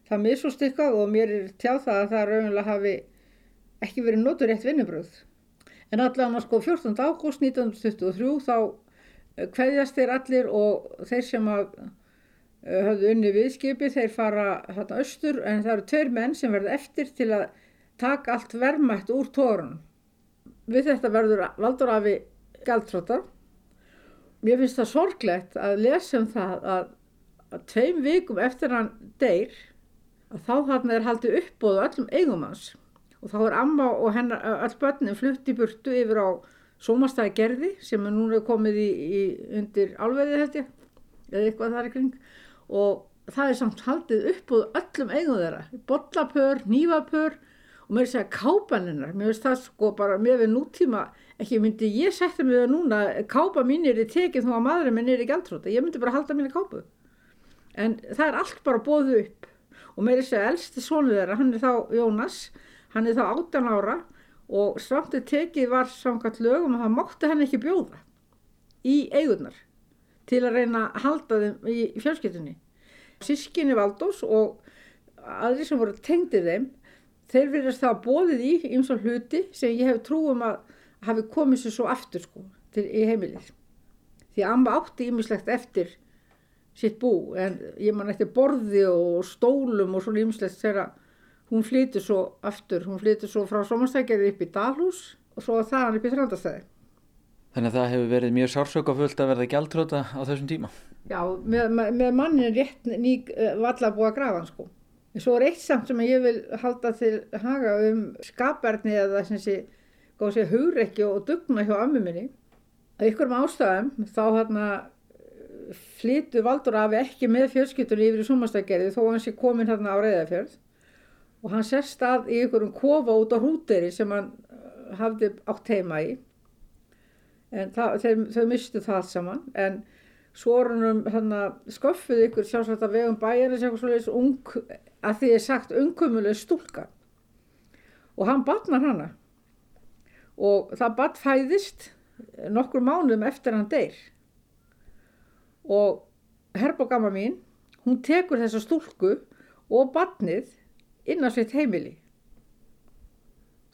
það misust ykkar og mér er tjáð það að það raunlega hafi ekki verið notur rétt vinnubröð en allavega sko 14. ágúst 1923 þá hverjast þeir allir og þeir sem að eh, hafðu unni viðskipi þeir fara hérna austur en það eru tveir menn sem verða eftir til að taka allt vermætt úr tórunum við þetta verður valdur afi gæltróta. Mér finnst það sorglegt að lesa um það að, að tveim vikum eftir hann deyr að þá hann er haldið uppbóðu öllum eigum hans og þá er amma og hennar, öll börnin flutt í burtu yfir á sómastæði gerði sem er núna komið í, í undir held ég eða eitthvað þar kring. Og það er samt haldið uppbóðu öllum eigum þeirra, bollapör, nývapör og mér segja kápaninnar, mér finnst það sko bara með við nútíma, ekki myndi ég setja mig það núna, kápa mín er í tekið þó að maðurinn minn er í gæltróta, ég myndi bara halda mín í kápu. En það er allt bara bóðu upp. Og mér segja elsti sónu þeirra, hann er þá Jónas, hann er þá 18 ára og samtið tekið var samkvæmt lögum að það mátti hann ekki bjóða í eigunar til að reyna að halda þeim í fjölskyttunni. Sískinni Valdós og aðri sem voru tengdið þeim þeir verðast það bóðið í eins og hluti sem ég hef trúum að hafi komið sér svo aftur sko til, í heimilið. Því að amma átti ímislegt eftir sitt bú en ég man eftir borði og stólum og svona ymslegt þegar hún flytur svo aftur, hún flytur svo frá Somarstækjaði upp í Dalhús og svo þaðan upp í Þrandastæði. Þannig að það hefur verið mjög sársökafullt að verða gjaldtróta á þessum tíma? Já, með, með mannin rétt nýg uh, valla búið að grafa hann sko. En svo er eitt samt sem ég vil halda til haga um skaparni eða sem sé, góð sé, hugrekki og dugna hjá ammi minni. Að ykkurum ástæðum þá hérna flytu Valdur afi ekki með fjölskyttunni yfir í Somarstækjaði þó hann sé komin hérna á Reyðafjörð og hann sérst að í einhverjum kofa út á hrúteri sem hann uh, hafði átt heima í. En þau mistu það saman. En svórunum hann sköffuð ykkur sjálfsagt að vegum bæjarins eitthvað svolítið ung, að því er sagt ungumuleg stúlka. Og hann batnar hana. Og það bat fæðist nokkur mánuðum eftir hann deyr. Og herbogama mín hún tekur þessa stúlku og batnið inn á sitt heimili.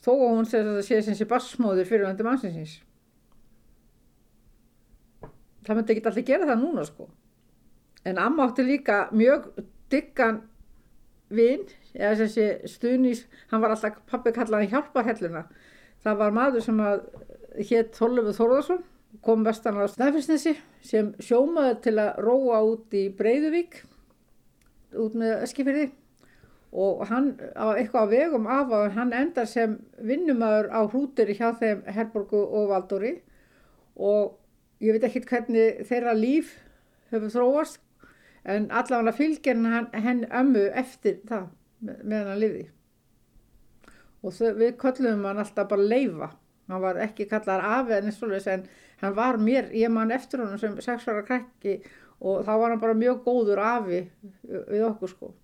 Þó að hún sé sem sé bassmóður fyrir vandi mannsinsins það myndi ekki allir gera það núna sko. En amma átti líka mjög diggan vinn eða sem sé stuðnís hann var alltaf pappi kallaði hjálpahelluna það var maður sem að hétt Þorlefur Þorðarsson kom vestan á Snæfellsnesi sem sjómaði til að róa út í Breiðuvík út með Eskifyrði og hann á eitthvað vegum af að hann endar sem vinnumæður á hrútir hjá þeim Herborgu og Valdóri. Og ég veit ekki hvernig þeirra líf hefur þróast en allavega fylgir hann henn ömmu eftir það meðan hann liði og þau, við köllum hann alltaf bara leifa. Hann var ekki kallar af en hann var mér, ég man eftir hann sem sexuara krekki og þá var hann bara mjög góður afi við okkur sko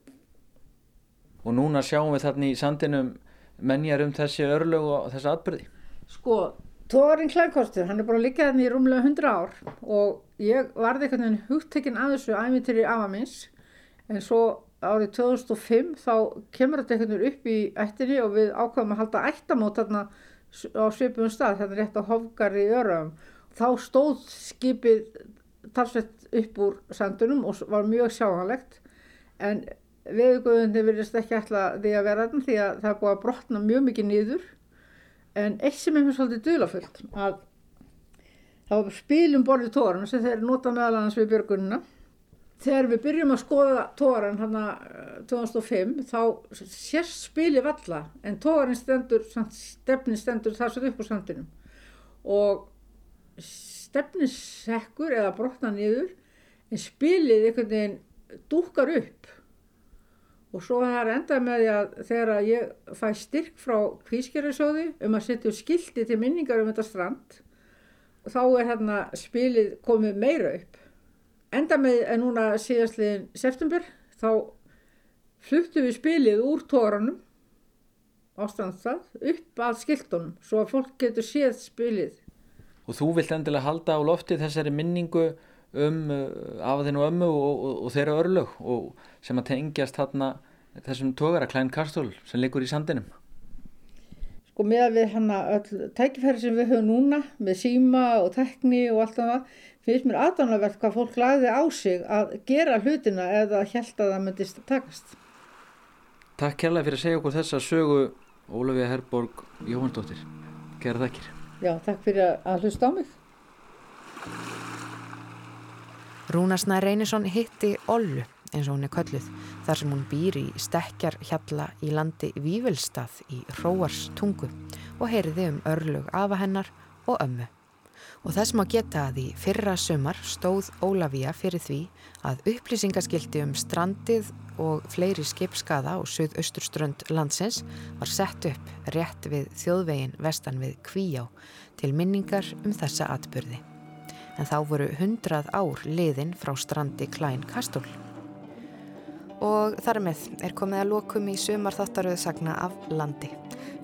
og núna sjáum við þarna í sandinum menjar um þessi örlög og þessi atbyrði sko, tóðarinn klænkostur hann er bara líkað hérna í rúmlega 100 ár og ég varði einhvern veginn hugtekinn að þessu æmityri afa minns en svo árið 2005 þá kemur þetta einhvern veginn upp í ættinni og við ákvæmum að halda ættamót þarna á svipum stað, er rétt á Hofgar í Öröfum þá stóð skipið talsvett upp úr sandunum og var mjög sjáanlegt. En Veðuguðundi vilist ekki ætla því að vera þann því að það er búið að brotna mjög mikið nýður en eitt sem er mér svolítið dölafullt að það var spilum borðið tóran sem þeir nota meðal annars við björgununa þegar við byrjum að skoða tóran hann að 2005 þá sérst spilið valla en tóran stendur stefnin stendur þar svo upp á sandinum. Og stefnissekkur eða brotna nýður en spilið einhvern veginn dúkar upp og svo það er endað með því að þegar ég fæ styrk frá kvískerðarsjóði um að setja skildi til minningar um þetta strand þá er hérna spilið komið meira upp. Endað með að núna síðastliðin september þá fluttu við spilið úr tóranum ástandstað upp að skildunum svo að fólk getur séð spilið. Og þú vilt endilega halda á lofti þessari minningu um uh, afaðinu ömmu og, og, og þeirra örlög og sem að tengjast þarna þessum tógara Klein Karstól sem liggur í sandinum. Sko með að við hann að tækifæri sem við höfum núna með síma og tekni og allt það finnst mér aðdánavert hvað fólk lagði á sig að gera hlutina eða held að það myndist takast. Takk kærlega fyrir að segja okkur þessa sögu Ólafið Herborg Jóhanndóttir Kæra þakkir. Já, takk fyrir að hlusta á mig Rúnarsna Reynisson hitti Ollu eins og hún er kölluð þar sem hún býr í stekkjar hjalla í landi Vívelstað í Róars tungu og heyriði um örlug afa hennar og ömmu. Og þess má geta að í fyrra sömar stóð Ólafía fyrir því að upplýsingaskildi um strandið og fleiri skipskaða og söðausturströnd landsins var sett upp rétt við þjóðvegin vestan við Kvíjá til minningar um þessa atbyrði en þá voru hundrað ár liðin frá strandi Klæn Kastól. Og þar með er komið að lokum í sumar þáttaröðu sagna af landi.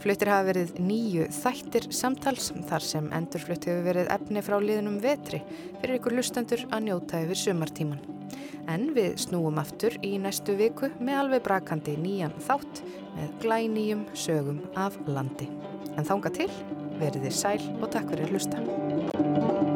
Fluttir hafa verið nýju þættir samtals þar sem endurflutt hefur verið efni frá liðnum vetri fyrir ykkur lustendur að njóta yfir sumartíman. En við snúum aftur í næstu viku með alveg brakandi nýjan þátt með glænýjum sögum af landi. En þánga til, verið þið sæl og takk fyrir hlusta.